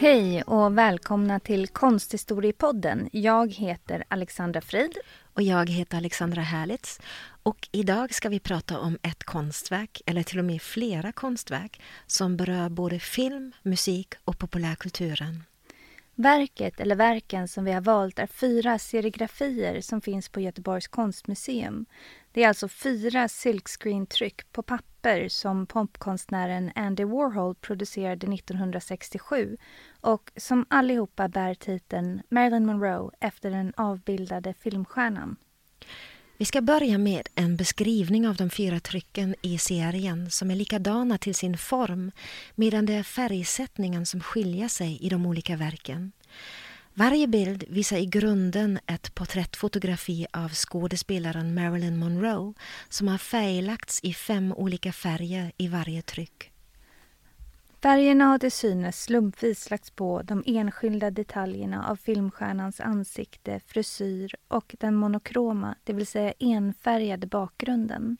Hej och välkomna till Konsthistoriepodden. Jag heter Alexandra Frid. Och jag heter Alexandra Härlitz. Och idag ska vi prata om ett konstverk, eller till och med flera konstverk, som berör både film, musik och populärkulturen. Verket, eller verken som vi har valt, är fyra serigrafier som finns på Göteborgs konstmuseum. Det är alltså fyra silkscreen-tryck på papper som popkonstnären Andy Warhol producerade 1967 och som allihopa bär titeln Marilyn Monroe efter den avbildade filmstjärnan. Vi ska börja med en beskrivning av de fyra trycken i serien som är likadana till sin form medan det är färgsättningen som skiljer sig i de olika verken. Varje bild visar i grunden ett porträttfotografi av skådespelaren Marilyn Monroe som har färglagts i fem olika färger i varje tryck. Färgerna har till synes slumpvis lagts på de enskilda detaljerna av filmstjärnans ansikte, frisyr och den monokroma, det vill säga enfärgade bakgrunden.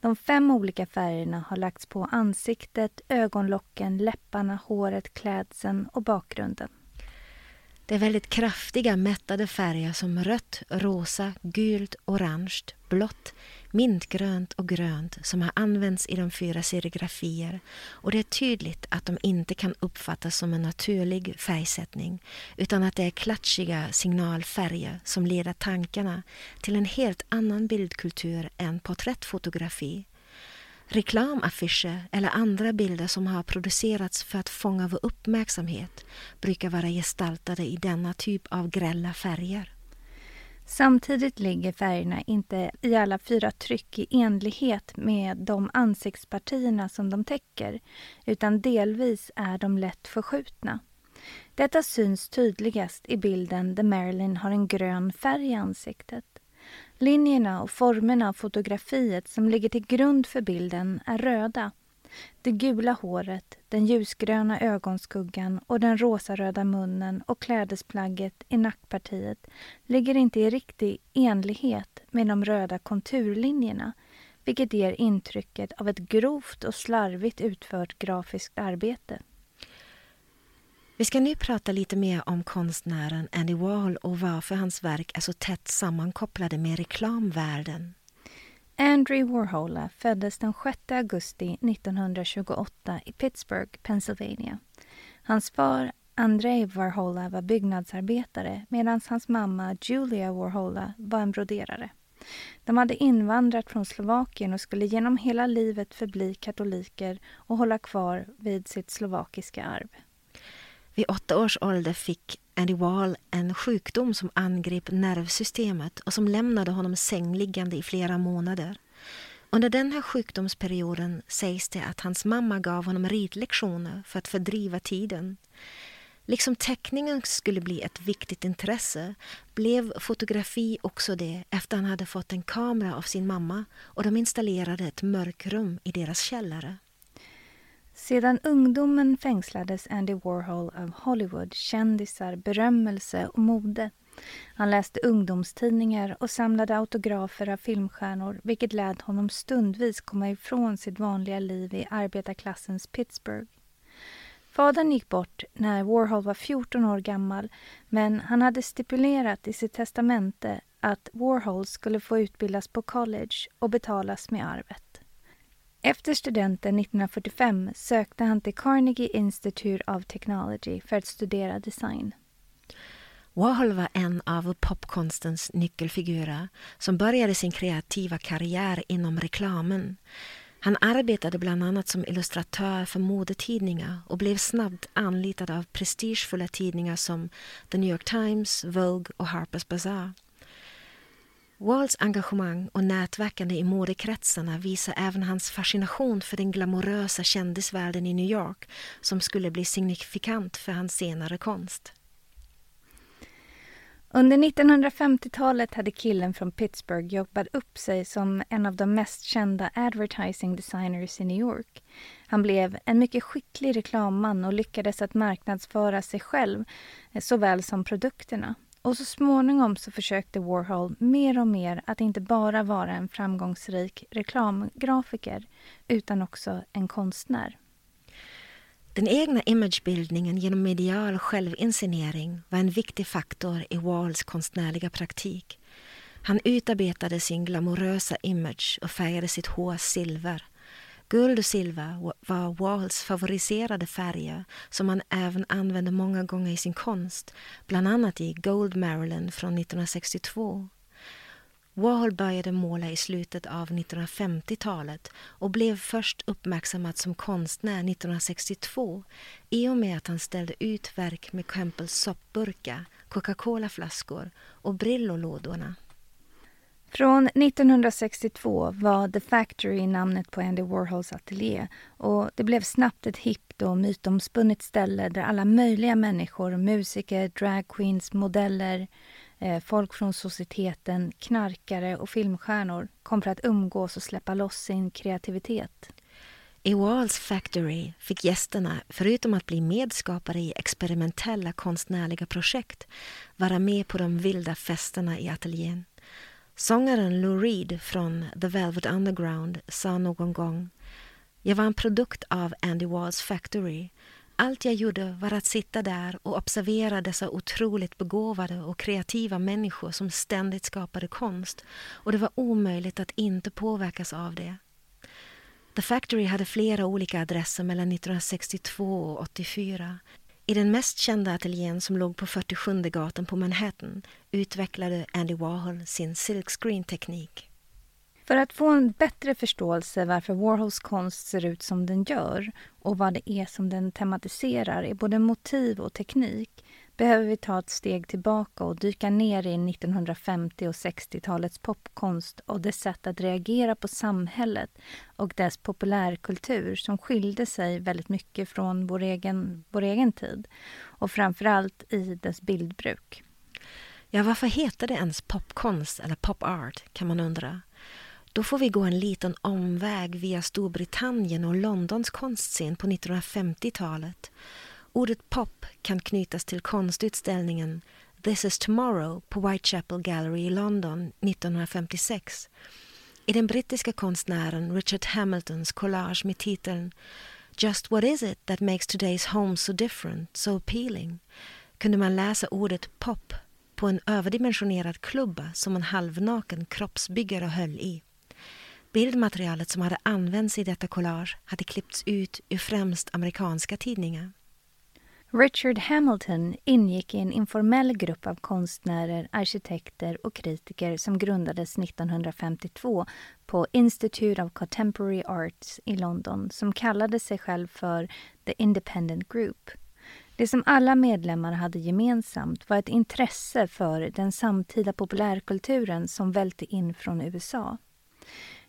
De fem olika färgerna har lagts på ansiktet, ögonlocken, läpparna, håret, klädseln och bakgrunden. Det är väldigt kraftiga mättade färger som rött, rosa, gult, orange, blått, mintgrönt och grönt som har använts i de fyra serigrafier. Och det är tydligt att de inte kan uppfattas som en naturlig färgsättning utan att det är klatschiga signalfärger som leder tankarna till en helt annan bildkultur än porträttfotografi. Reklamaffischer eller andra bilder som har producerats för att fånga vår uppmärksamhet brukar vara gestaltade i denna typ av grälla färger. Samtidigt ligger färgerna inte i alla fyra tryck i enlighet med de ansiktspartierna som de täcker utan delvis är de lätt förskjutna. Detta syns tydligast i bilden där Marilyn har en grön färg i ansiktet. Linjerna och formerna av fotografiet som ligger till grund för bilden är röda. Det gula håret, den ljusgröna ögonskuggan och den rosaröda munnen och klädesplagget i nackpartiet ligger inte i riktig enlighet med de röda konturlinjerna vilket ger intrycket av ett grovt och slarvigt utfört grafiskt arbete. Vi ska nu prata lite mer om konstnären Andy Warhol och varför hans verk är så tätt sammankopplade med reklamvärlden. Andrew Warhol föddes den 6 augusti 1928 i Pittsburgh, Pennsylvania. Hans far Andrei Warhola var byggnadsarbetare medan hans mamma Julia Warhola var en broderare. De hade invandrat från Slovakien och skulle genom hela livet förbli katoliker och hålla kvar vid sitt slovakiska arv. Vid åtta års ålder fick Andy Wall en sjukdom som angrep nervsystemet och som lämnade honom sängliggande i flera månader. Under den här sjukdomsperioden sägs det att hans mamma gav honom ritlektioner för att fördriva tiden. Liksom teckningen skulle bli ett viktigt intresse blev fotografi också det efter han hade fått en kamera av sin mamma och de installerade ett mörkrum i deras källare. Sedan ungdomen fängslades Andy Warhol av Hollywood, kändisar, berömmelse och mode. Han läste ungdomstidningar och samlade autografer av filmstjärnor vilket lät honom stundvis komma ifrån sitt vanliga liv i arbetarklassens Pittsburgh. Fadern gick bort när Warhol var 14 år gammal men han hade stipulerat i sitt testamente att Warhol skulle få utbildas på college och betalas med arvet. Efter studenten 1945 sökte han till Carnegie Institute of Technology för att studera design. Warhol var en av popkonstens nyckelfigurer som började sin kreativa karriär inom reklamen. Han arbetade bland annat som illustratör för modetidningar och blev snabbt anlitad av prestigefulla tidningar som The New York Times, Vogue och Harper's Bazaar. Walls engagemang och nätverkande i modekretsarna visar även hans fascination för den glamorösa kändisvärlden i New York som skulle bli signifikant för hans senare konst. Under 1950-talet hade killen från Pittsburgh jobbat upp sig som en av de mest kända advertising designers i New York. Han blev en mycket skicklig reklamman och lyckades att marknadsföra sig själv eh, såväl som produkterna. Och så småningom så försökte Warhol mer och mer att inte bara vara en framgångsrik reklamgrafiker utan också en konstnär. Den egna imagebildningen genom medial självinscenering var en viktig faktor i Walls konstnärliga praktik. Han utarbetade sin glamorösa image och färgade sitt hår silver. Guld och silver var Walls favoriserade färger som han även använde många gånger i sin konst, bland annat i Gold Maryland från 1962. Warhol började måla i slutet av 1950-talet och blev först uppmärksammad som konstnär 1962 i och med att han ställde ut verk med Campbells soppburkar, Coca-Cola-flaskor och Brillolådorna. Från 1962 var The Factory namnet på Andy Warhols ateljé och det blev snabbt ett hippt och mytomspunnet ställe där alla möjliga människor, musiker, dragqueens, modeller, eh, folk från societeten, knarkare och filmstjärnor kom för att umgås och släppa loss sin kreativitet. I Walls Factory fick gästerna, förutom att bli medskapare i experimentella konstnärliga projekt, vara med på de vilda festerna i ateljén. Sångaren Lou Reed från The Velvet Underground sa någon gång Jag var en produkt av Andy Walls Factory allt jag gjorde var att sitta där och observera dessa otroligt begåvade och kreativa människor som ständigt skapade konst och det var omöjligt att inte påverkas av det. The Factory hade flera olika adresser mellan 1962 och 84. I den mest kända ateljén som låg på 47 gatan på Manhattan utvecklade Andy Warhol sin silkscreen-teknik. För att få en bättre förståelse varför Warhols konst ser ut som den gör och vad det är som den tematiserar i både motiv och teknik behöver vi ta ett steg tillbaka och dyka ner i 1950 och 60-talets popkonst och dess sätt att reagera på samhället och dess populärkultur som skilde sig väldigt mycket från vår egen, vår egen tid och framförallt i dess bildbruk. Ja, varför heter det ens popkonst eller pop art kan man undra. Då får vi gå en liten omväg via Storbritannien och Londons konstscen på 1950-talet. Ordet pop kan knytas till konstutställningen This is tomorrow på Whitechapel Gallery i London 1956. I den brittiska konstnären Richard Hamiltons collage med titeln Just what is it that makes today's home so different, so appealing kunde man läsa ordet pop på en överdimensionerad klubba som en halvnaken kroppsbyggare höll i. Bildmaterialet som hade använts i detta collage hade klippts ut ur främst amerikanska tidningar. Richard Hamilton ingick i en informell grupp av konstnärer, arkitekter och kritiker som grundades 1952 på Institute of Contemporary Arts i London som kallade sig själv för The Independent Group. Det som alla medlemmar hade gemensamt var ett intresse för den samtida populärkulturen som välte in från USA.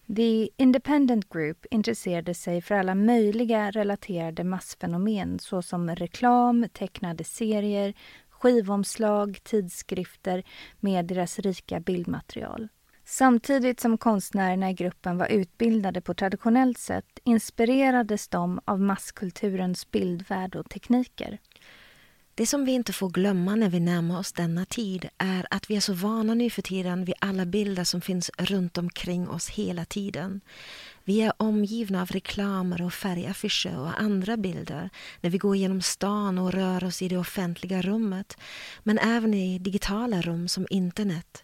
The Independent Group intresserade sig för alla möjliga relaterade massfenomen såsom reklam, tecknade serier, skivomslag, tidskrifter med deras rika bildmaterial. Samtidigt som konstnärerna i gruppen var utbildade på traditionellt sätt inspirerades de av masskulturens bildvärld och tekniker. Det som vi inte får glömma när vi närmar oss denna tid är att vi är så vana nu för tiden vid alla bilder som finns runt omkring oss hela tiden. Vi är omgivna av reklamer och färgaffischer och andra bilder när vi går genom stan och rör oss i det offentliga rummet, men även i digitala rum som internet.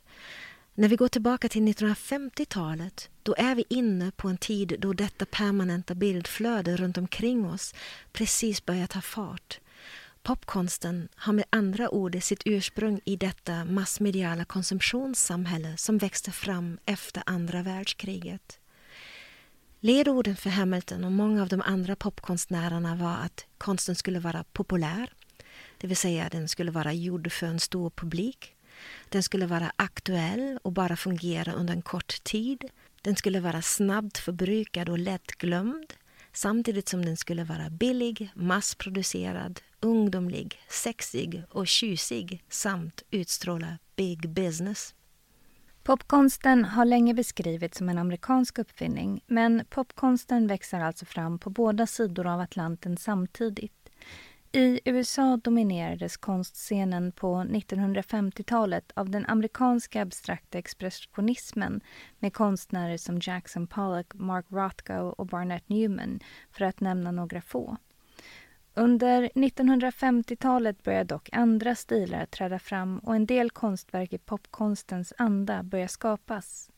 När vi går tillbaka till 1950-talet, då är vi inne på en tid då detta permanenta bildflöde runt omkring oss precis börjar ta fart. Popkonsten har med andra ord sitt ursprung i detta massmediala konsumtionssamhälle som växte fram efter andra världskriget. Ledorden för Hamilton och många av de andra popkonstnärerna var att konsten skulle vara populär, det vill säga den skulle vara gjord för en stor publik. Den skulle vara aktuell och bara fungera under en kort tid. Den skulle vara snabbt förbrukad och lättglömd samtidigt som den skulle vara billig, massproducerad ungdomlig, sexig och tjusig samt utstråla big business. Popkonsten har länge beskrivits som en amerikansk uppfinning men popkonsten växer alltså fram på båda sidor av Atlanten samtidigt. I USA dominerades konstscenen på 1950-talet av den amerikanska abstrakta expressionismen med konstnärer som Jackson Pollock, Mark Rothko och Barnett Newman, för att nämna några få. Under 1950-talet började dock andra stilar träda fram och en del konstverk i popkonstens anda började skapas.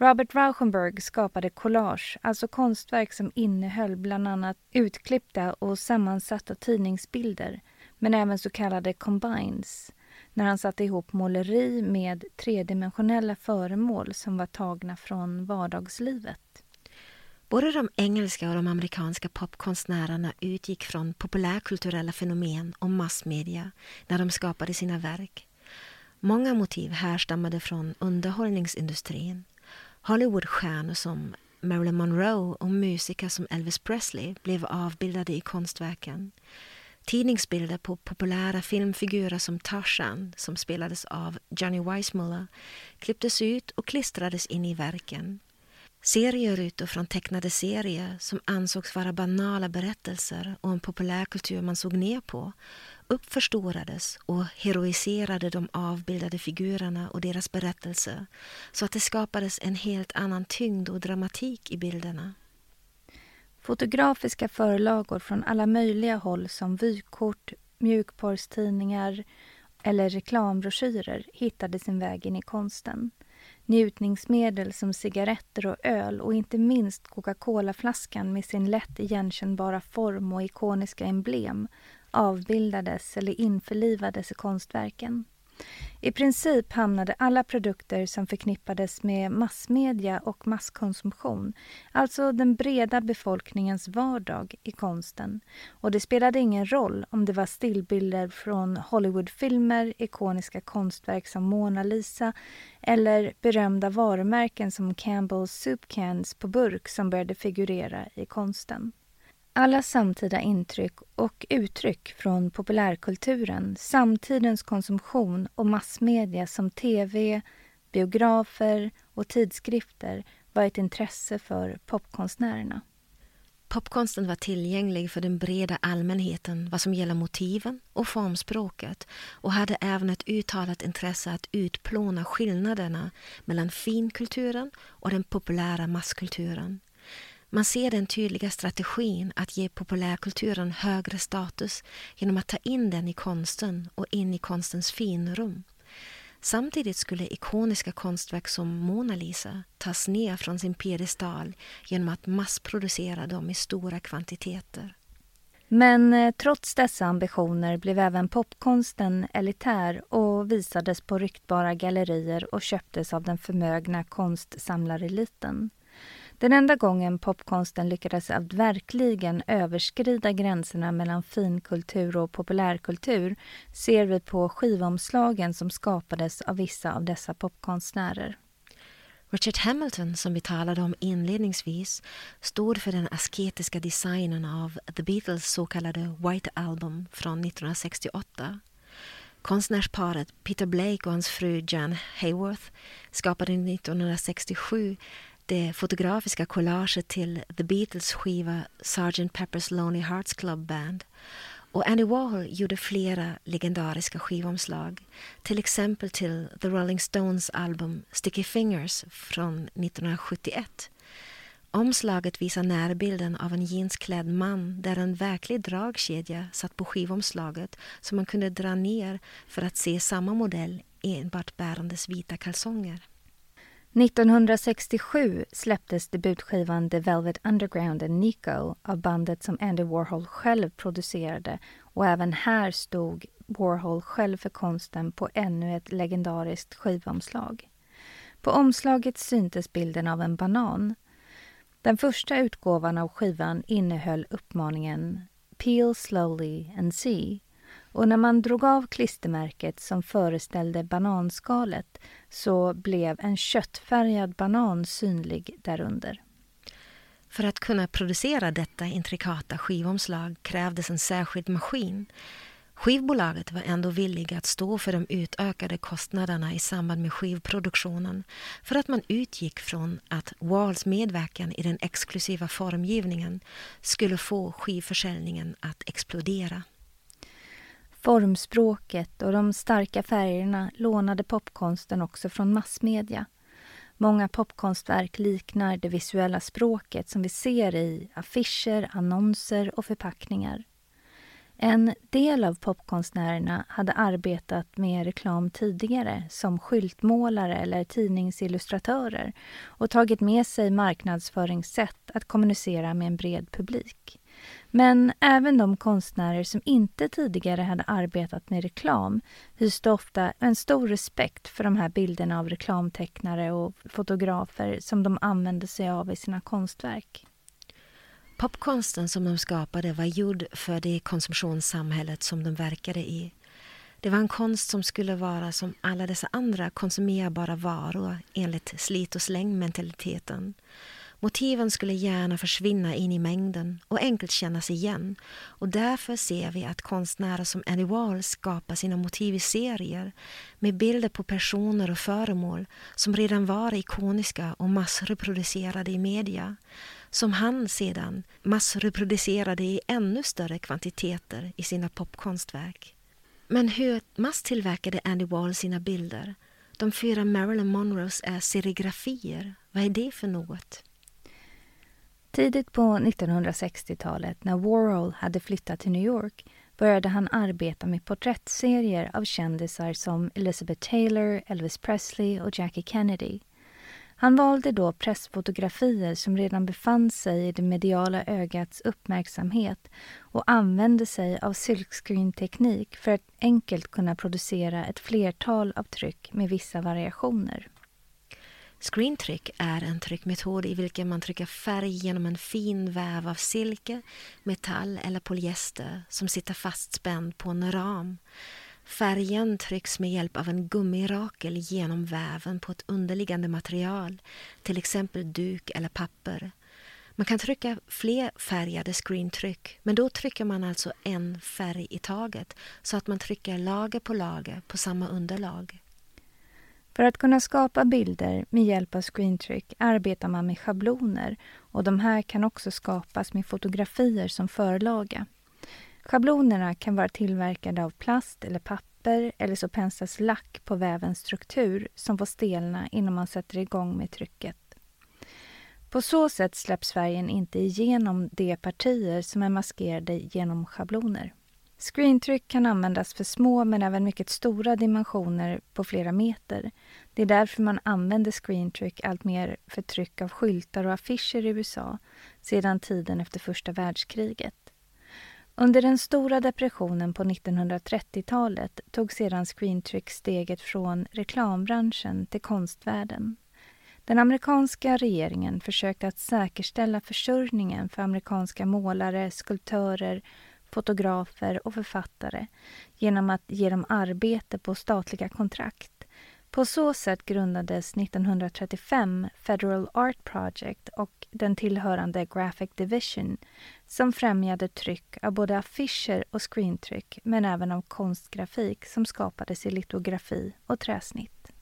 Robert Rauschenberg skapade collage, alltså konstverk som innehöll bland annat utklippta och sammansatta tidningsbilder, men även så kallade combines, när han satte ihop måleri med tredimensionella föremål som var tagna från vardagslivet. Både de engelska och de amerikanska popkonstnärerna utgick från populärkulturella fenomen och massmedia när de skapade sina verk. Många motiv härstammade från underhållningsindustrin. Hollywoodstjärnor som Marilyn Monroe och musiker som Elvis Presley blev avbildade i konstverken. Tidningsbilder på populära filmfigurer som Tarzan, som spelades av Johnny Weissmuller, klipptes ut och klistrades in i verken. Serier utifrån tecknade serier som ansågs vara banala berättelser och en populärkultur man såg ner på uppförstorades och heroiserade de avbildade figurerna och deras berättelser så att det skapades en helt annan tyngd och dramatik i bilderna. Fotografiska förlagor från alla möjliga håll som vykort, mjukporrstidningar eller reklambroschyrer hittade sin väg in i konsten. Njutningsmedel som cigaretter och öl och inte minst Coca-Cola-flaskan med sin lätt igenkännbara form och ikoniska emblem avbildades eller införlivades i konstverken. I princip hamnade alla produkter som förknippades med massmedia och masskonsumtion, alltså den breda befolkningens vardag, i konsten. Och det spelade ingen roll om det var stillbilder från Hollywoodfilmer, ikoniska konstverk som Mona Lisa eller berömda varumärken som Campbell's Soup Cans på burk som började figurera i konsten. Alla samtida intryck och uttryck från populärkulturen, samtidens konsumtion och massmedia som tv, biografer och tidskrifter var ett intresse för popkonstnärerna. Popkonsten var tillgänglig för den breda allmänheten vad som gäller motiven och formspråket och hade även ett uttalat intresse att utplåna skillnaderna mellan finkulturen och den populära masskulturen. Man ser den tydliga strategin att ge populärkulturen högre status genom att ta in den i konsten och in i konstens finrum. Samtidigt skulle ikoniska konstverk som Mona Lisa tas ner från sin piedestal genom att massproducera dem i stora kvantiteter. Men eh, trots dessa ambitioner blev även popkonsten elitär och visades på ryktbara gallerier och köptes av den förmögna konstsamlareliten. Den enda gången popkonsten lyckades att verkligen överskrida gränserna mellan finkultur och populärkultur ser vi på skivomslagen som skapades av vissa av dessa popkonstnärer. Richard Hamilton, som vi talade om inledningsvis, stod för den asketiska designen av The Beatles så kallade White Album från 1968. Konstnärsparet Peter Blake och hans fru Jan Hayworth skapade 1967 det fotografiska collaget till The Beatles skiva Sgt. Pepper's Lonely Hearts Club Band. Och Andy Warhol gjorde flera legendariska skivomslag. Till exempel till The Rolling Stones album Sticky Fingers från 1971. Omslaget visar närbilden av en jeansklädd man där en verklig dragkedja satt på skivomslaget som man kunde dra ner för att se samma modell enbart bärandes vita kalsonger. 1967 släpptes debutskivan The Velvet Underground and Nico av bandet som Andy Warhol själv producerade och även här stod Warhol själv för konsten på ännu ett legendariskt skivomslag. På omslaget syntes bilden av en banan. Den första utgåvan av skivan innehöll uppmaningen Peel slowly and see och när man drog av klistermärket som föreställde bananskalet så blev en köttfärgad banan synlig därunder. För att kunna producera detta intrikata skivomslag krävdes en särskild maskin. Skivbolaget var ändå villiga att stå för de utökade kostnaderna i samband med skivproduktionen för att man utgick från att Walls medverkan i den exklusiva formgivningen skulle få skivförsäljningen att explodera. Formspråket och de starka färgerna lånade popkonsten också från massmedia. Många popkonstverk liknar det visuella språket som vi ser i affischer, annonser och förpackningar. En del av popkonstnärerna hade arbetat med reklam tidigare som skyltmålare eller tidningsillustratörer och tagit med sig marknadsföringssätt att kommunicera med en bred publik. Men även de konstnärer som inte tidigare hade arbetat med reklam hyste ofta en stor respekt för de här bilderna av reklamtecknare och fotografer som de använde sig av i sina konstverk. Popkonsten som de skapade var gjord för det konsumtionssamhället som de verkade i. Det var en konst som skulle vara som alla dessa andra konsumerbara varor enligt slit och släng-mentaliteten. Motiven skulle gärna försvinna in i mängden och enkelt kännas igen och därför ser vi att konstnärer som Andy Wall skapar sina motiv i serier med bilder på personer och föremål som redan var ikoniska och massreproducerade i media som han sedan massreproducerade i ännu större kvantiteter i sina popkonstverk. Men hur masstillverkade Andy Wall sina bilder? De fyra Marilyn Monroes är serigrafier. Vad är det för något? Tidigt på 1960-talet, när Warhol hade flyttat till New York började han arbeta med porträttserier av kändisar som Elizabeth Taylor, Elvis Presley och Jackie Kennedy. Han valde då pressfotografier som redan befann sig i det mediala ögats uppmärksamhet och använde sig av silkscreen-teknik för att enkelt kunna producera ett flertal av tryck med vissa variationer. Screentryck är en tryckmetod i vilken man trycker färg genom en fin väv av silke, metall eller polyester som sitter fastspänd på en ram. Färgen trycks med hjälp av en gummirakel genom väven på ett underliggande material, till exempel duk eller papper. Man kan trycka fler färgade screentryck, men då trycker man alltså en färg i taget så att man trycker lager på lager på samma underlag. För att kunna skapa bilder med hjälp av screentryck arbetar man med schabloner och de här kan också skapas med fotografier som förlaga. Schablonerna kan vara tillverkade av plast eller papper eller så penslas lack på vävens struktur som får stelna innan man sätter igång med trycket. På så sätt släpps färgen inte igenom de partier som är maskerade genom schabloner. Screentryck kan användas för små men även mycket stora dimensioner på flera meter. Det är därför man använder screentryck allt mer för tryck av skyltar och affischer i USA sedan tiden efter första världskriget. Under den stora depressionen på 1930-talet tog sedan screentryck steget från reklambranschen till konstvärlden. Den amerikanska regeringen försökte att säkerställa försörjningen för amerikanska målare, skulptörer, fotografer och författare genom att ge dem arbete på statliga kontrakt. På så sätt grundades 1935 Federal Art Project och den tillhörande Graphic Division som främjade tryck av både affischer och screentryck men även av konstgrafik som skapades i litografi och träsnitt.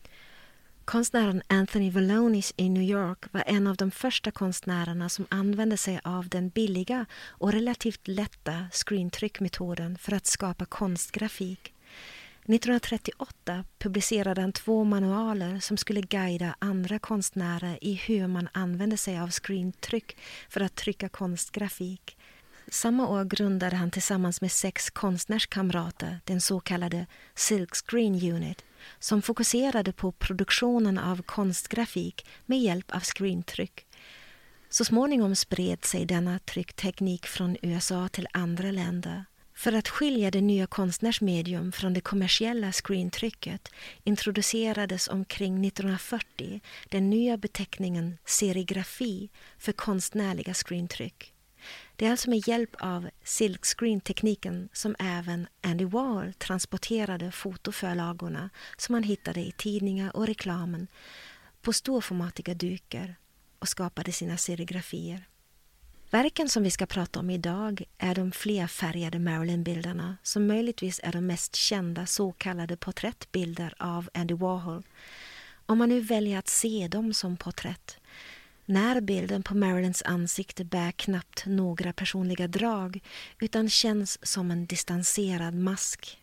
Konstnären Anthony Valonis i New York var en av de första konstnärerna som använde sig av den billiga och relativt lätta screentryckmetoden för att skapa konstgrafik. 1938 publicerade han två manualer som skulle guida andra konstnärer i hur man använde sig av screentryck för att trycka konstgrafik. Samma år grundade han tillsammans med sex konstnärskamrater den så kallade Silk Screen Unit som fokuserade på produktionen av konstgrafik med hjälp av screentryck. Så småningom spred sig denna tryckteknik från USA till andra länder. För att skilja det nya konstnärsmedium från det kommersiella screentrycket introducerades omkring 1940 den nya beteckningen serigrafi för konstnärliga screentryck. Det är alltså med hjälp av silkscreen-tekniken som även Andy Warhol transporterade fotoförlagorna som han hittade i tidningar och reklamen på storformatiga dukar och skapade sina serigrafier. Verken som vi ska prata om idag är de flerfärgade Marilyn-bilderna som möjligtvis är de mest kända så kallade porträttbilder av Andy Warhol. Om man nu väljer att se dem som porträtt. Närbilden på Marilyns ansikte bär knappt några personliga drag utan känns som en distanserad mask.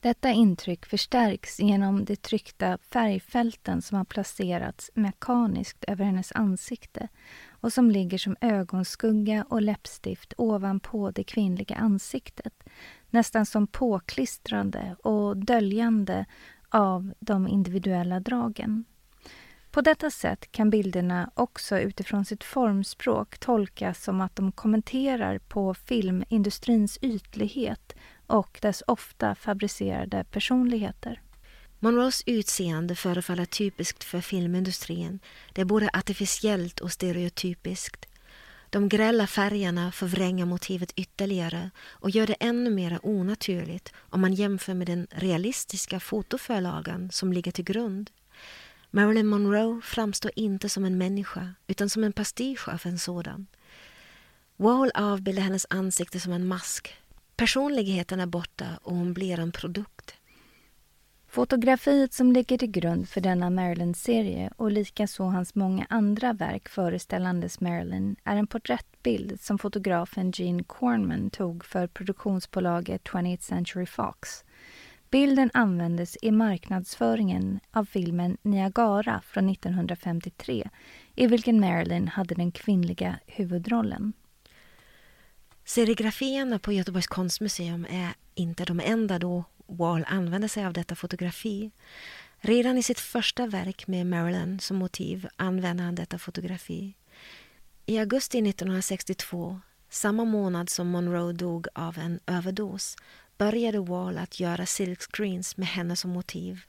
Detta intryck förstärks genom de tryckta färgfälten som har placerats mekaniskt över hennes ansikte och som ligger som ögonskugga och läppstift ovanpå det kvinnliga ansiktet nästan som påklistrande och döljande av de individuella dragen. På detta sätt kan bilderna också utifrån sitt formspråk tolkas som att de kommenterar på filmindustrins ytlighet och dess ofta fabricerade personligheter. Monroes utseende förefaller typiskt för filmindustrin. Det är både artificiellt och stereotypiskt. De grälla färgerna förvränger motivet ytterligare och gör det ännu mer onaturligt om man jämför med den realistiska fotoförlagan som ligger till grund. Marilyn Monroe framstår inte som en människa utan som en pastisch av en sådan. Wall avbildar hennes ansikte som en mask. Personligheten är borta och hon blir en produkt. Fotografiet som ligger till grund för denna Marilyn-serie och likaså hans många andra verk föreställandes Marilyn är en porträttbild som fotografen Gene Cornman tog för produktionsbolaget 20th Century Fox. Bilden användes i marknadsföringen av filmen Niagara från 1953 i vilken Marilyn hade den kvinnliga huvudrollen. Serigrafierna på Göteborgs konstmuseum är inte de enda då Wall använde sig av detta fotografi. Redan i sitt första verk med Marilyn som motiv använde han detta fotografi. I augusti 1962, samma månad som Monroe dog av en överdos, började Wall att göra silkscreens med henne som motiv.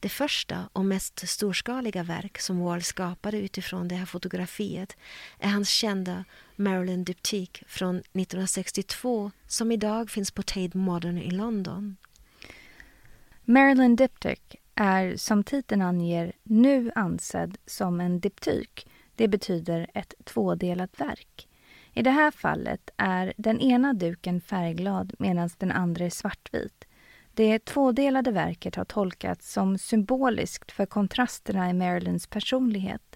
Det första och mest storskaliga verk som Wall skapade utifrån det här fotografiet är hans kända Marilyn Diptyque från 1962 som idag finns på Tate Modern i London. Marilyn Diptyk är som titeln anger nu ansedd som en diptyk. Det betyder ett tvådelat verk. I det här fallet är den ena duken färgglad medan den andra är svartvit. Det tvådelade verket har tolkats som symboliskt för kontrasterna i Marilyns personlighet.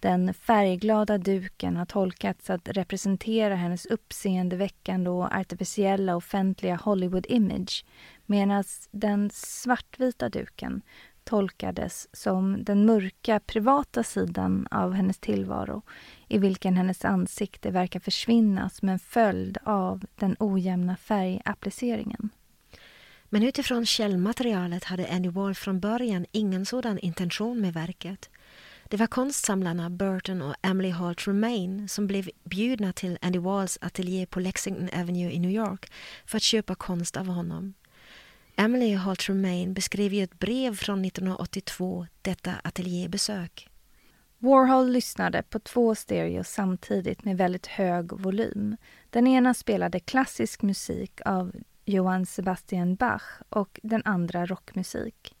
Den färgglada duken har tolkats att representera hennes uppseendeväckande och artificiella offentliga Hollywood-image medan den svartvita duken tolkades som den mörka, privata sidan av hennes tillvaro i vilken hennes ansikte verkar försvinna som en följd av den ojämna färgappliceringen. Men utifrån källmaterialet hade Andy Wall från början ingen sådan intention med verket. Det var konstsamlarna Burton och Emily Hall Tremaine som blev bjudna till Andy Walls ateljé på Lexington Avenue i New York för att köpa konst av honom. Emily Hall Tremaine beskrev i ett brev från 1982 detta ateljébesök. Warhol lyssnade på två stereos samtidigt med väldigt hög volym. Den ena spelade klassisk musik av Johann Sebastian Bach och den andra rockmusik.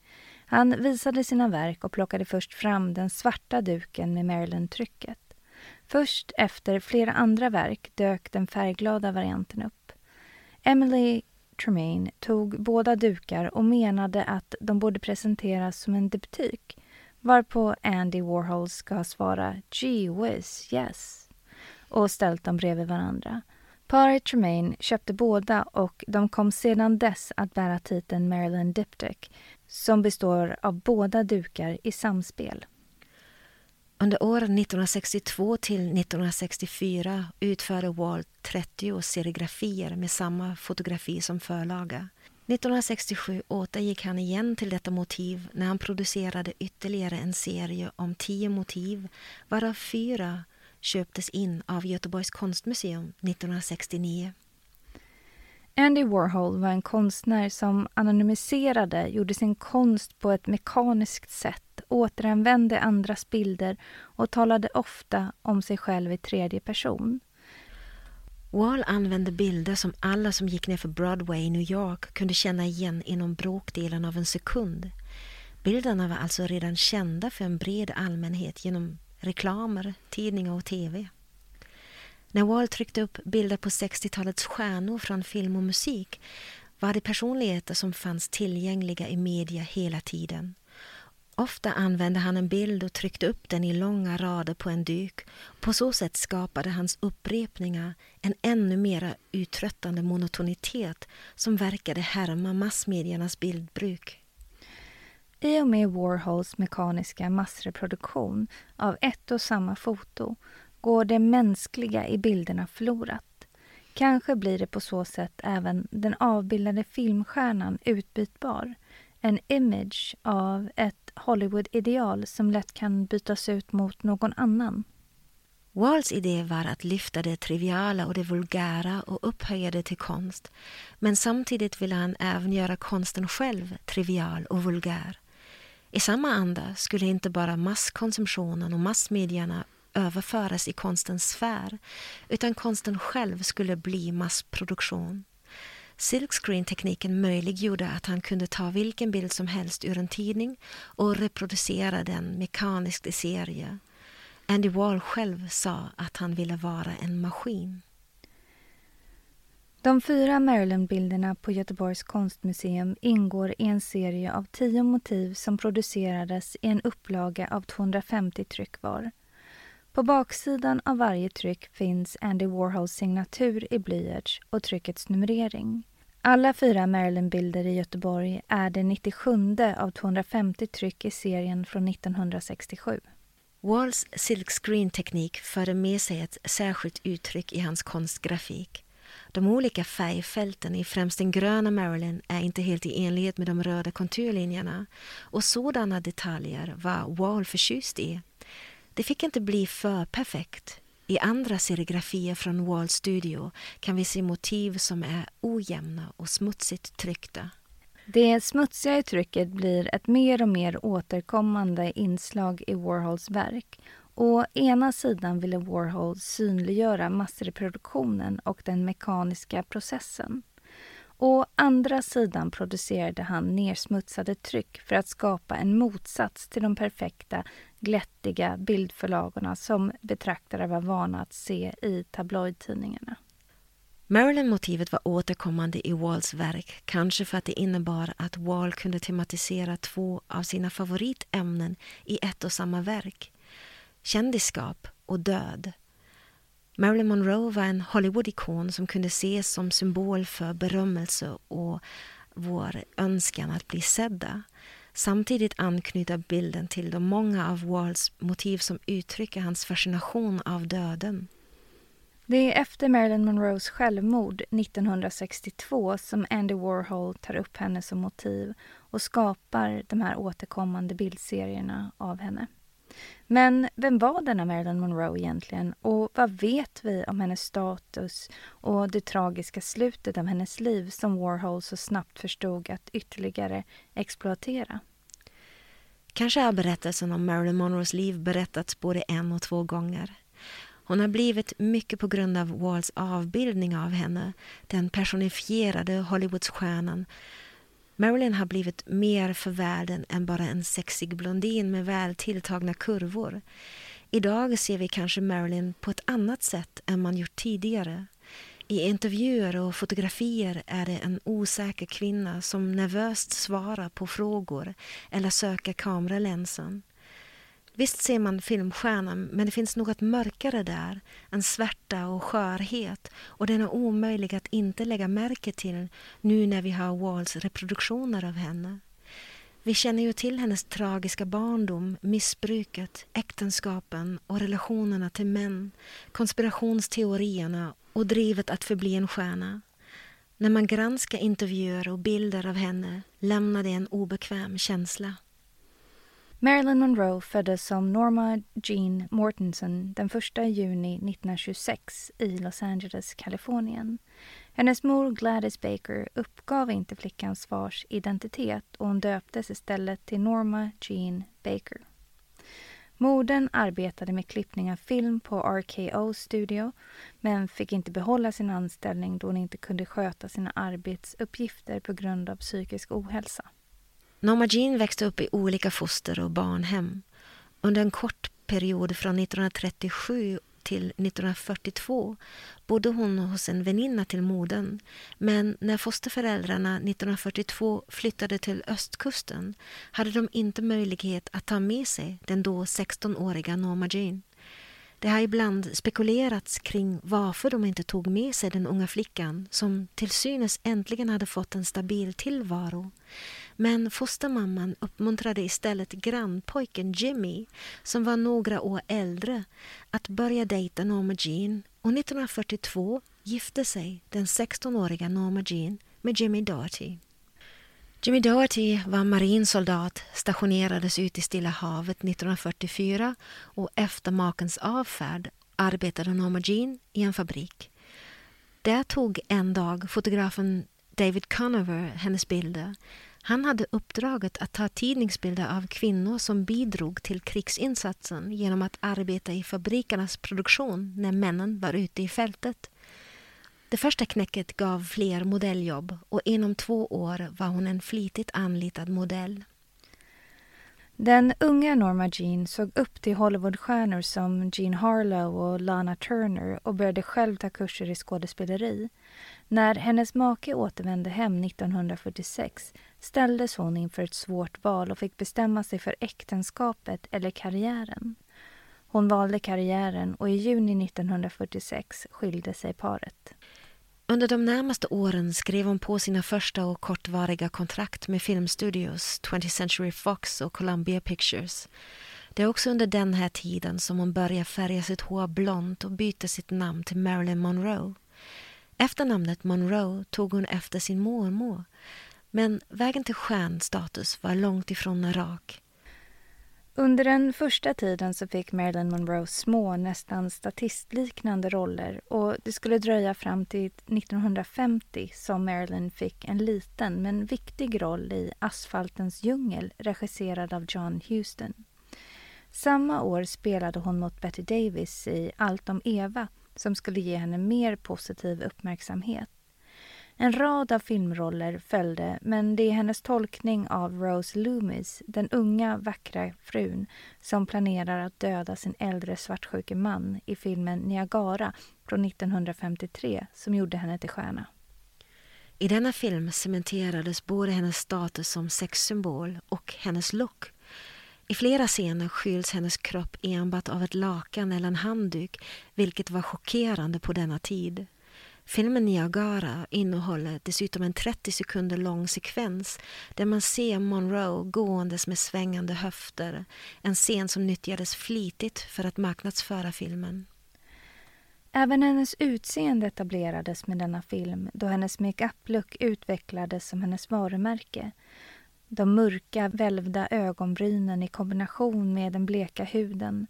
Han visade sina verk och plockade först fram den svarta duken med Marilyn-trycket. Först efter flera andra verk dök den färgglada varianten upp. Emily Tremaine tog båda dukar och menade att de borde presenteras som en diptyk varpå Andy Warhol ska svara “Gee whiz, yes” och ställt dem bredvid varandra. Paret Tremaine köpte båda och de kom sedan dess att bära titeln Marilyn Diptych som består av båda dukar i samspel. Under åren 1962 till 1964 utförde Walt 30 serigrafier med samma fotografi som förlaga. 1967 återgick han igen till detta motiv när han producerade ytterligare en serie om tio motiv varav fyra köptes in av Göteborgs konstmuseum 1969. Andy Warhol var en konstnär som anonymiserade, gjorde sin konst på ett mekaniskt sätt, återanvände andras bilder och talade ofta om sig själv i tredje person. Wall använde bilder som alla som gick ner för Broadway i New York kunde känna igen inom bråkdelen av en sekund. Bilderna var alltså redan kända för en bred allmänhet genom reklamer, tidningar och tv. När Wall tryckte upp bilder på 60-talets stjärnor från film och musik var det personligheter som fanns tillgängliga i media hela tiden. Ofta använde han en bild och tryckte upp den i långa rader på en duk. På så sätt skapade hans upprepningar en ännu mera uttröttande monotonitet som verkade härma massmediernas bildbruk. I och med Warhols mekaniska massreproduktion av ett och samma foto går det mänskliga i bilderna förlorat. Kanske blir det på så sätt även den avbildade filmstjärnan utbytbar. En image av ett Hollywood-ideal som lätt kan bytas ut mot någon annan. Walls idé var att lyfta det triviala och det vulgära och upphöja det till konst. Men samtidigt ville han även göra konsten själv trivial och vulgär. I samma anda skulle inte bara masskonsumtionen och massmedierna överföras i konstens sfär utan konsten själv skulle bli massproduktion. Silkscreen-tekniken möjliggjorde att han kunde ta vilken bild som helst ur en tidning och reproducera den mekaniskt i serie. Andy Wall själv sa att han ville vara en maskin. De fyra Marilyn-bilderna på Göteborgs konstmuseum ingår i en serie av tio motiv som producerades i en upplaga av 250 tryck var. På baksidan av varje tryck finns Andy Warhols signatur i blyerts och tryckets numrering. Alla fyra Marilyn-bilder i Göteborg är det 97 av 250 tryck i serien från 1967. Walls silkscreen-teknik förde med sig ett särskilt uttryck i hans konstgrafik. De olika färgfälten i främst den gröna Marilyn är inte helt i enlighet med de röda konturlinjerna och sådana detaljer var Wall förtjust i. Det fick inte bli för perfekt. I andra serigrafier från Wall Studio kan vi se motiv som är ojämna och smutsigt tryckta. Det smutsiga i trycket blir ett mer och mer återkommande inslag i Warhols verk. Å ena sidan ville Warhol synliggöra massreproduktionen och den mekaniska processen. Å andra sidan producerade han nersmutsade tryck för att skapa en motsats till de perfekta, glättiga bildförlagorna som betraktare var vana att se i tabloidtidningarna. Marilyn-motivet var återkommande i Walls verk, kanske för att det innebar att Wall kunde tematisera två av sina favoritämnen i ett och samma verk. Kändisskap och död. Marilyn Monroe var en Hollywood-ikon som kunde ses som symbol för berömmelse och vår önskan att bli sedda. Samtidigt anknyter bilden till de många av Walls motiv som uttrycker hans fascination av döden. Det är efter Marilyn Monroes självmord 1962 som Andy Warhol tar upp henne som motiv och skapar de här återkommande bildserierna av henne. Men vem var denna Marilyn Monroe egentligen och vad vet vi om hennes status och det tragiska slutet av hennes liv som Warhol så snabbt förstod att ytterligare exploatera? Kanske har berättelsen om Marilyn Monroes liv berättats både en och två gånger. Hon har blivit mycket på grund av Walls avbildning av henne, den personifierade Hollywoodstjärnan. Marilyn har blivit mer för världen än bara en sexig blondin med väl tilltagna kurvor. Idag ser vi kanske Marilyn på ett annat sätt än man gjort tidigare. I intervjuer och fotografier är det en osäker kvinna som nervöst svarar på frågor eller söker kameralänsen. Visst ser man filmstjärnan, men det finns något mörkare där. En svärta och skörhet. Och den är omöjlig att inte lägga märke till nu när vi har Walls reproduktioner av henne. Vi känner ju till hennes tragiska barndom, missbruket, äktenskapen och relationerna till män, konspirationsteorierna och drivet att förbli en stjärna. När man granskar intervjuer och bilder av henne lämnar det en obekväm känsla. Marilyn Monroe föddes som Norma Jean Mortensen den 1 juni 1926 i Los Angeles, Kalifornien. Hennes mor Gladys Baker uppgav inte flickans fars identitet och hon döptes istället till Norma Jean Baker. Modern arbetade med klippning av film på RKO Studio men fick inte behålla sin anställning då hon inte kunde sköta sina arbetsuppgifter på grund av psykisk ohälsa. Norma Jean växte upp i olika foster och barnhem. Under en kort period från 1937 till 1942 bodde hon hos en väninna till modern men när fosterföräldrarna 1942 flyttade till östkusten hade de inte möjlighet att ta med sig den då 16-åriga Norma Jean. Det har ibland spekulerats kring varför de inte tog med sig den unga flickan som till synes äntligen hade fått en stabil tillvaro. Men fostermamman uppmuntrade istället grannpojken Jimmy, som var några år äldre, att börja dejta Norma Jean och 1942 gifte sig den 16-åriga Norma Jean med Jimmy Doherty. Jimmy Doherty var marinsoldat, stationerades ut i Stilla havet 1944 och efter makens avfärd arbetade Norma Jean i en fabrik. Där tog en dag fotografen David Conover hennes bilder. Han hade uppdraget att ta tidningsbilder av kvinnor som bidrog till krigsinsatsen genom att arbeta i fabrikernas produktion när männen var ute i fältet. Det första knäcket gav fler modelljobb och inom två år var hon en flitigt anlitad modell. Den unga Norma Jean såg upp till Hollywoodstjärnor som Jean Harlow och Lana Turner och började själv ta kurser i skådespeleri. När hennes make återvände hem 1946 ställdes hon inför ett svårt val och fick bestämma sig för äktenskapet eller karriären. Hon valde karriären och i juni 1946 skilde sig paret. Under de närmaste åren skrev hon på sina första och kortvariga kontrakt med filmstudios 20th Century Fox och Columbia Pictures. Det är också under den här tiden som hon börjar färga sitt hår blont och byter sitt namn till Marilyn Monroe. Efternamnet Monroe tog hon efter sin mormor men vägen till stjärnstatus var långt ifrån rak. Under den första tiden så fick Marilyn Monroe små, nästan statistliknande roller och det skulle dröja fram till 1950 som Marilyn fick en liten men viktig roll i Asfaltens djungel regisserad av John Huston. Samma år spelade hon mot Betty Davis i Allt om Eva som skulle ge henne mer positiv uppmärksamhet. En rad av filmroller följde men det är hennes tolkning av Rose Loomis, den unga vackra frun som planerar att döda sin äldre svartsjuke man i filmen Niagara från 1953 som gjorde henne till stjärna. I denna film cementerades både hennes status som sexsymbol och hennes look. I flera scener skyls hennes kropp enbart av ett lakan eller en handduk vilket var chockerande på denna tid. Filmen Niagara innehåller dessutom en 30 sekunder lång sekvens där man ser Monroe gåendes med svängande höfter. En scen som nyttjades flitigt för att marknadsföra filmen. Även hennes utseende etablerades med denna film då hennes makeup-look utvecklades som hennes varumärke. De mörka, välvda ögonbrynen i kombination med den bleka huden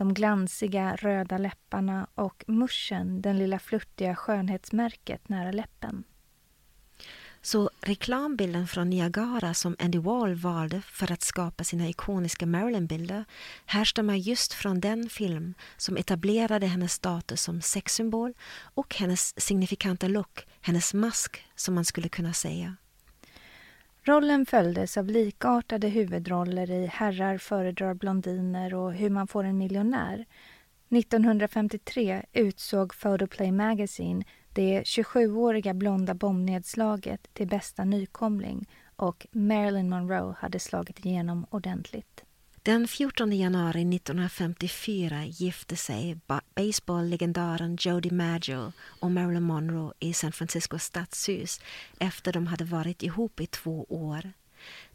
de glansiga röda läpparna och muschen, den lilla flörtiga skönhetsmärket nära läppen. Så reklambilden från Niagara som Andy Wall valde för att skapa sina ikoniska Marilyn-bilder härstammar just från den film som etablerade hennes status som sexsymbol och hennes signifikanta look, hennes mask som man skulle kunna säga. Rollen följdes av likartade huvudroller i Herrar föredrar blondiner och Hur man får en miljonär. 1953 utsåg Photoplay Magazine det 27-åriga blonda bombnedslaget till bästa nykomling och Marilyn Monroe hade slagit igenom ordentligt. Den 14 januari 1954 gifte sig baseballlegendaren Joe DiMaggio och Marilyn Monroe i San Franciscos stadshus efter de hade varit ihop i två år.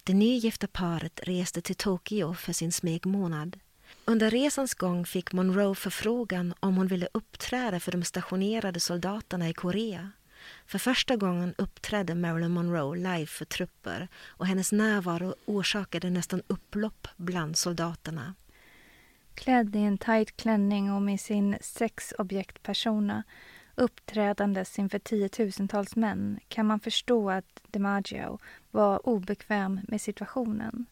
Det nygifta paret reste till Tokyo för sin smekmånad. Under resans gång fick Monroe förfrågan om hon ville uppträda för de stationerade soldaterna i Korea. För första gången uppträdde Marilyn Monroe live för trupper och hennes närvaro orsakade nästan upplopp bland soldaterna. Klädd i en tajt klänning och med sin sexobjektpersona uppträdandes inför tiotusentals män kan man förstå att DiMaggio var obekväm med situationen.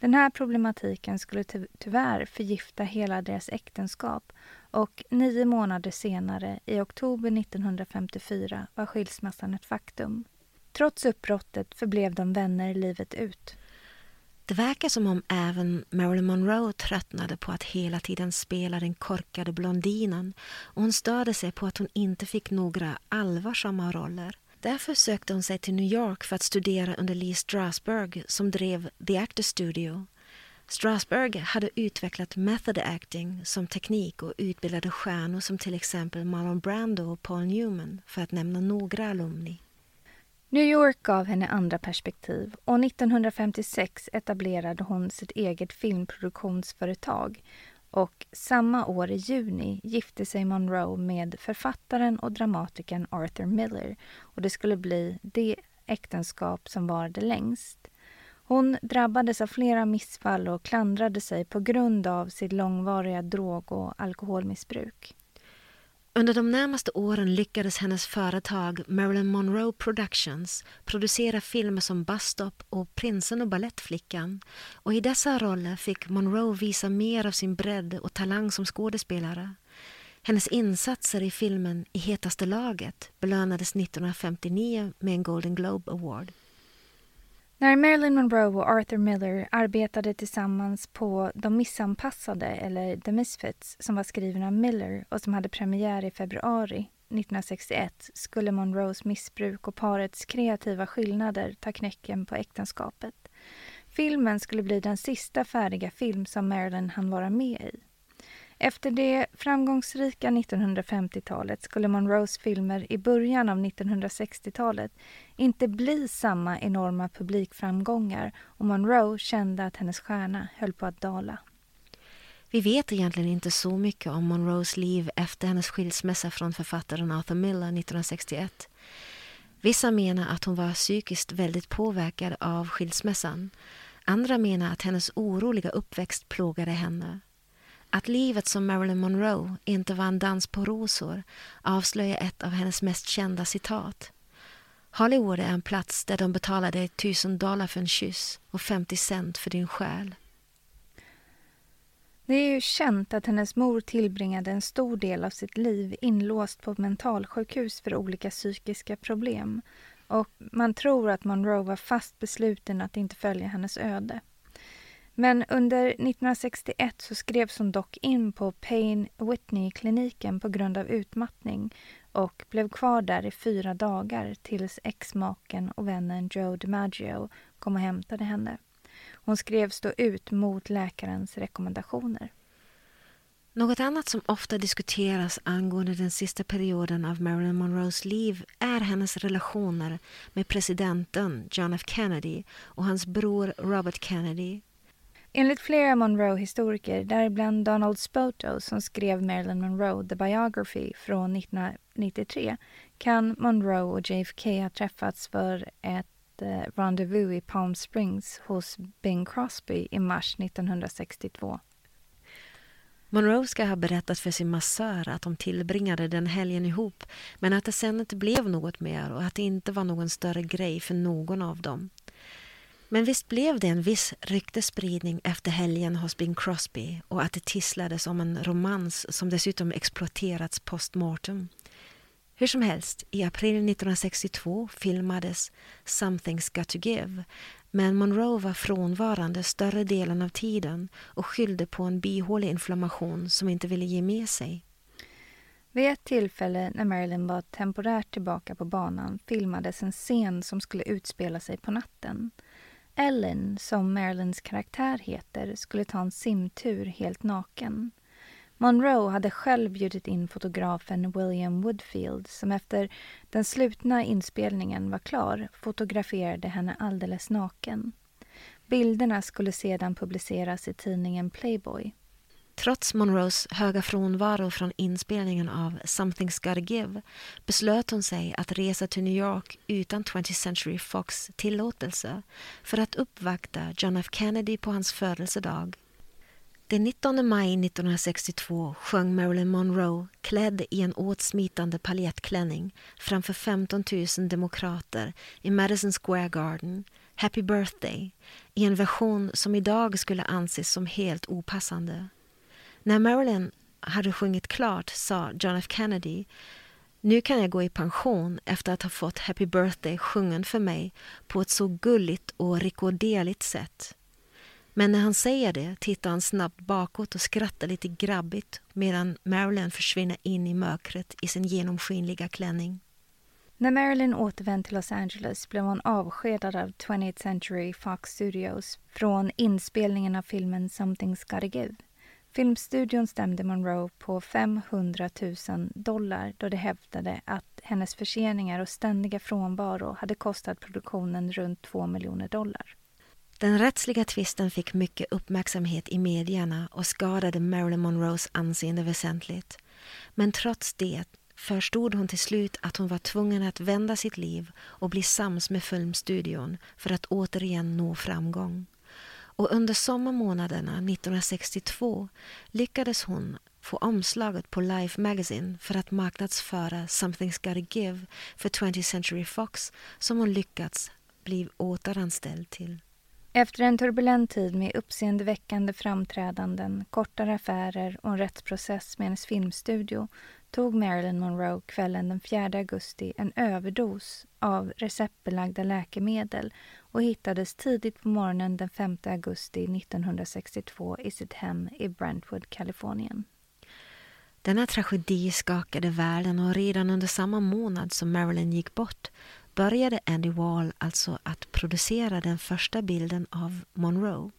Den här problematiken skulle ty tyvärr förgifta hela deras äktenskap och nio månader senare, i oktober 1954, var skilsmässan ett faktum. Trots uppbrottet förblev de vänner livet ut. Det verkar som om även Marilyn Monroe tröttnade på att hela tiden spela den korkade blondinen och hon störde sig på att hon inte fick några allvarsamma roller. Därför sökte hon sig till New York för att studera under Lee Strasberg som drev The Actor Studio. Strasberg hade utvecklat method acting som teknik och utbildade stjärnor som till exempel Marlon Brando och Paul Newman för att nämna några alumni. New York gav henne andra perspektiv och 1956 etablerade hon sitt eget filmproduktionsföretag och samma år i juni gifte sig Monroe med författaren och dramatikern Arthur Miller och det skulle bli det äktenskap som varade längst. Hon drabbades av flera missfall och klandrade sig på grund av sitt långvariga drog och alkoholmissbruk. Under de närmaste åren lyckades hennes företag Marilyn Monroe Productions producera filmer som Bus Stop och Prinsen och Ballettflickan och i dessa roller fick Monroe visa mer av sin bredd och talang som skådespelare. Hennes insatser i filmen I hetaste laget belönades 1959 med en Golden Globe Award. När Marilyn Monroe och Arthur Miller arbetade tillsammans på De missanpassade, eller The Misfits, som var skriven av Miller och som hade premiär i februari 1961 skulle Monroes missbruk och parets kreativa skillnader ta knäcken på äktenskapet. Filmen skulle bli den sista färdiga film som Marilyn hann vara med i. Efter det framgångsrika 1950-talet skulle Monroes filmer i början av 1960-talet inte bli samma enorma publikframgångar och Monroe kände att hennes stjärna höll på att dala. Vi vet egentligen inte så mycket om Monroes liv efter hennes skilsmässa från författaren Arthur Miller 1961. Vissa menar att hon var psykiskt väldigt påverkad av skilsmässan. Andra menar att hennes oroliga uppväxt plågade henne. Att livet som Marilyn Monroe inte var en dans på rosor avslöjar ett av hennes mest kända citat. Hollywood är en plats där de betalar dig tusen dollar för en kyss och 50 cent för din själ. Det är ju känt att hennes mor tillbringade en stor del av sitt liv inlåst på mentalsjukhus för olika psykiska problem och man tror att Monroe var fast besluten att inte följa hennes öde. Men under 1961 så skrevs hon dock in på Payne Whitney-kliniken på grund av utmattning och blev kvar där i fyra dagar tills exmaken och vännen Joe DiMaggio kom och hämtade henne. Hon skrevs då ut mot läkarens rekommendationer. Något annat som ofta diskuteras angående den sista perioden av Marilyn Monroes liv är hennes relationer med presidenten John F Kennedy och hans bror Robert Kennedy Enligt flera Monroe-historiker, däribland Donald Spoto som skrev Marilyn Monroe, The Biography från 1993, kan Monroe och JFK ha träffats för ett eh, rendezvous i Palm Springs hos Bing Crosby i mars 1962. Monroe ska ha berättat för sin massör att de tillbringade den helgen ihop men att det sen inte blev något mer och att det inte var någon större grej för någon av dem. Men visst blev det en viss ryktespridning efter helgen hos Bing Crosby och att det tisslades om en romans som dessutom exploaterats postmortem. Hur som helst, i april 1962 filmades Something's got to give men Monroe var frånvarande större delen av tiden och skyllde på en bihåleinflammation som inte ville ge med sig. Vid ett tillfälle när Marilyn var temporärt tillbaka på banan filmades en scen som skulle utspela sig på natten. Ellen, som Marilyns karaktär heter, skulle ta en simtur helt naken. Monroe hade själv bjudit in fotografen William Woodfield som efter den slutna inspelningen var klar fotograferade henne alldeles naken. Bilderna skulle sedan publiceras i tidningen Playboy. Trots Monroes höga frånvaro från inspelningen av Something's Gotta Give beslöt hon sig att resa till New York utan 20th Century Fox tillåtelse för att uppvakta John F Kennedy på hans födelsedag. Den 19 maj 1962 sjöng Marilyn Monroe klädd i en åtsmitande paljettklänning framför 15 000 demokrater i Madison Square Garden Happy birthday i en version som idag skulle anses som helt opassande. När Marilyn hade sjungit klart sa John F Kennedy nu kan jag gå i pension efter att ha fått Happy birthday sjungen för mig på ett så gulligt och rekorderligt sätt. Men när han säger det tittar han snabbt bakåt och skrattar lite grabbigt medan Marilyn försvinner in i mörkret i sin genomskinliga klänning. När Marilyn återvände till Los Angeles blev hon avskedad av 20th Century Fox Studios från inspelningen av filmen Something's Gotta Give. Filmstudion stämde Monroe på 500 000 dollar då de hävdade att hennes förseningar och ständiga frånvaro hade kostat produktionen runt 2 miljoner dollar. Den rättsliga tvisten fick mycket uppmärksamhet i medierna och skadade Marilyn Monroes anseende väsentligt. Men trots det förstod hon till slut att hon var tvungen att vända sitt liv och bli sams med filmstudion för att återigen nå framgång. Och under sommarmånaderna 1962 lyckades hon få omslaget på Life Magazine för att marknadsföra Something's Gotta Give för 20th Century Fox som hon lyckats bli återanställd till. Efter en turbulent tid med uppseendeväckande framträdanden, kortare affärer och en rättsprocess med hennes filmstudio tog Marilyn Monroe kvällen den 4 augusti en överdos av receptbelagda läkemedel och hittades tidigt på morgonen den 5 augusti 1962 i sitt hem i Brentwood, Kalifornien. Denna tragedi skakade världen och redan under samma månad som Marilyn gick bort började Andy Wall alltså att producera den första bilden av Monroe.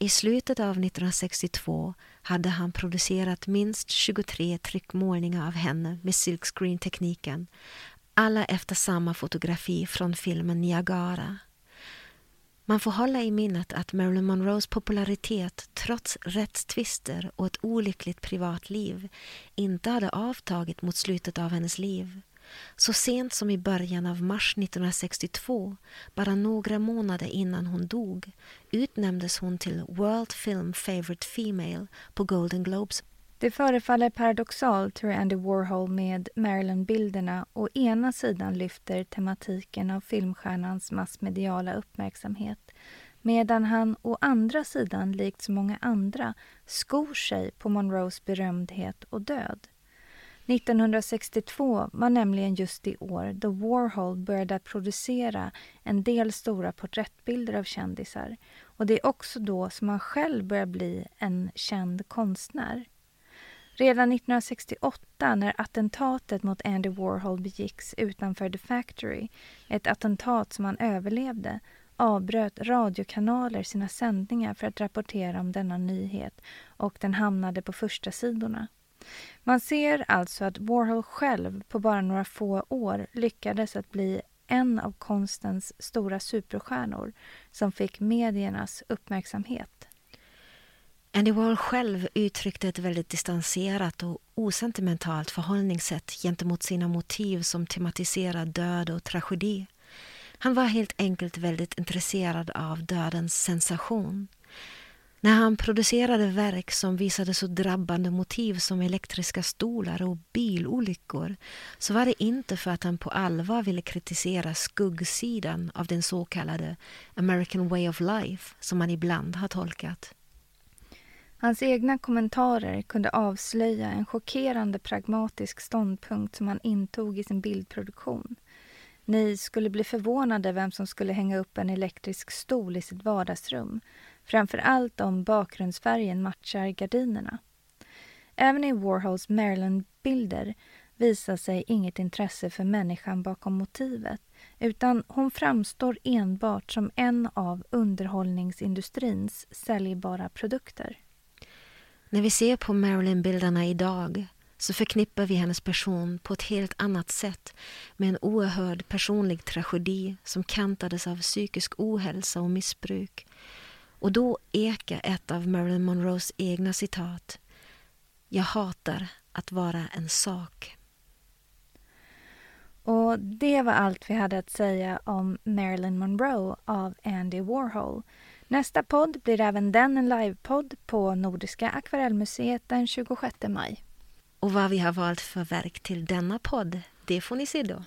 I slutet av 1962 hade han producerat minst 23 tryckmålningar av henne med silkscreen-tekniken, alla efter samma fotografi från filmen Niagara. Man får hålla i minnet att Marilyn Monroes popularitet trots rättstvister och ett olyckligt privatliv inte hade avtagit mot slutet av hennes liv. Så sent som i början av mars 1962, bara några månader innan hon dog, utnämndes hon till World Film Favorite Female på Golden Globes. Det förefaller paradoxalt hur Andy Warhol med Marilyn-bilderna å ena sidan lyfter tematiken av filmstjärnans massmediala uppmärksamhet medan han å andra sidan, likt så många andra, skor sig på Monroes berömdhet och död. 1962 var nämligen just det år då Warhol började producera en del stora porträttbilder av kändisar. Och det är också då som han själv börjar bli en känd konstnär. Redan 1968 när attentatet mot Andy Warhol begicks utanför The Factory, ett attentat som han överlevde, avbröt radiokanaler sina sändningar för att rapportera om denna nyhet och den hamnade på första sidorna. Man ser alltså att Warhol själv på bara några få år lyckades att bli en av konstens stora superstjärnor som fick mediernas uppmärksamhet. Andy Warhol själv uttryckte ett väldigt distanserat och osentimentalt förhållningssätt gentemot sina motiv som tematiserar död och tragedi. Han var helt enkelt väldigt intresserad av dödens sensation. När han producerade verk som visade så drabbande motiv som elektriska stolar och bilolyckor så var det inte för att han på allvar ville kritisera skuggsidan av den så kallade American way of life som man ibland har tolkat. Hans egna kommentarer kunde avslöja en chockerande pragmatisk ståndpunkt som han intog i sin bildproduktion. Ni skulle bli förvånade vem som skulle hänga upp en elektrisk stol i sitt vardagsrum framför allt om bakgrundsfärgen matchar gardinerna. Även i Warhols Maryland-bilder visar sig inget intresse för människan bakom motivet utan hon framstår enbart som en av underhållningsindustrins säljbara produkter. När vi ser på Marilyn-bilderna idag så förknippar vi hennes person på ett helt annat sätt med en oerhörd personlig tragedi som kantades av psykisk ohälsa och missbruk och då ekar ett av Marilyn Monroes egna citat. Jag hatar att vara en sak. Och det var allt vi hade att säga om Marilyn Monroe av Andy Warhol. Nästa podd blir även den en livepodd på Nordiska akvarellmuseet den 26 maj. Och vad vi har valt för verk till denna podd, det får ni se då.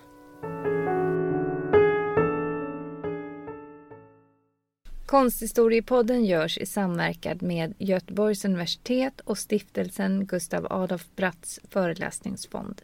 Konsthistoriepodden görs i samverkan med Göteborgs universitet och stiftelsen Gustav Adolf Bratts föreläsningsfond.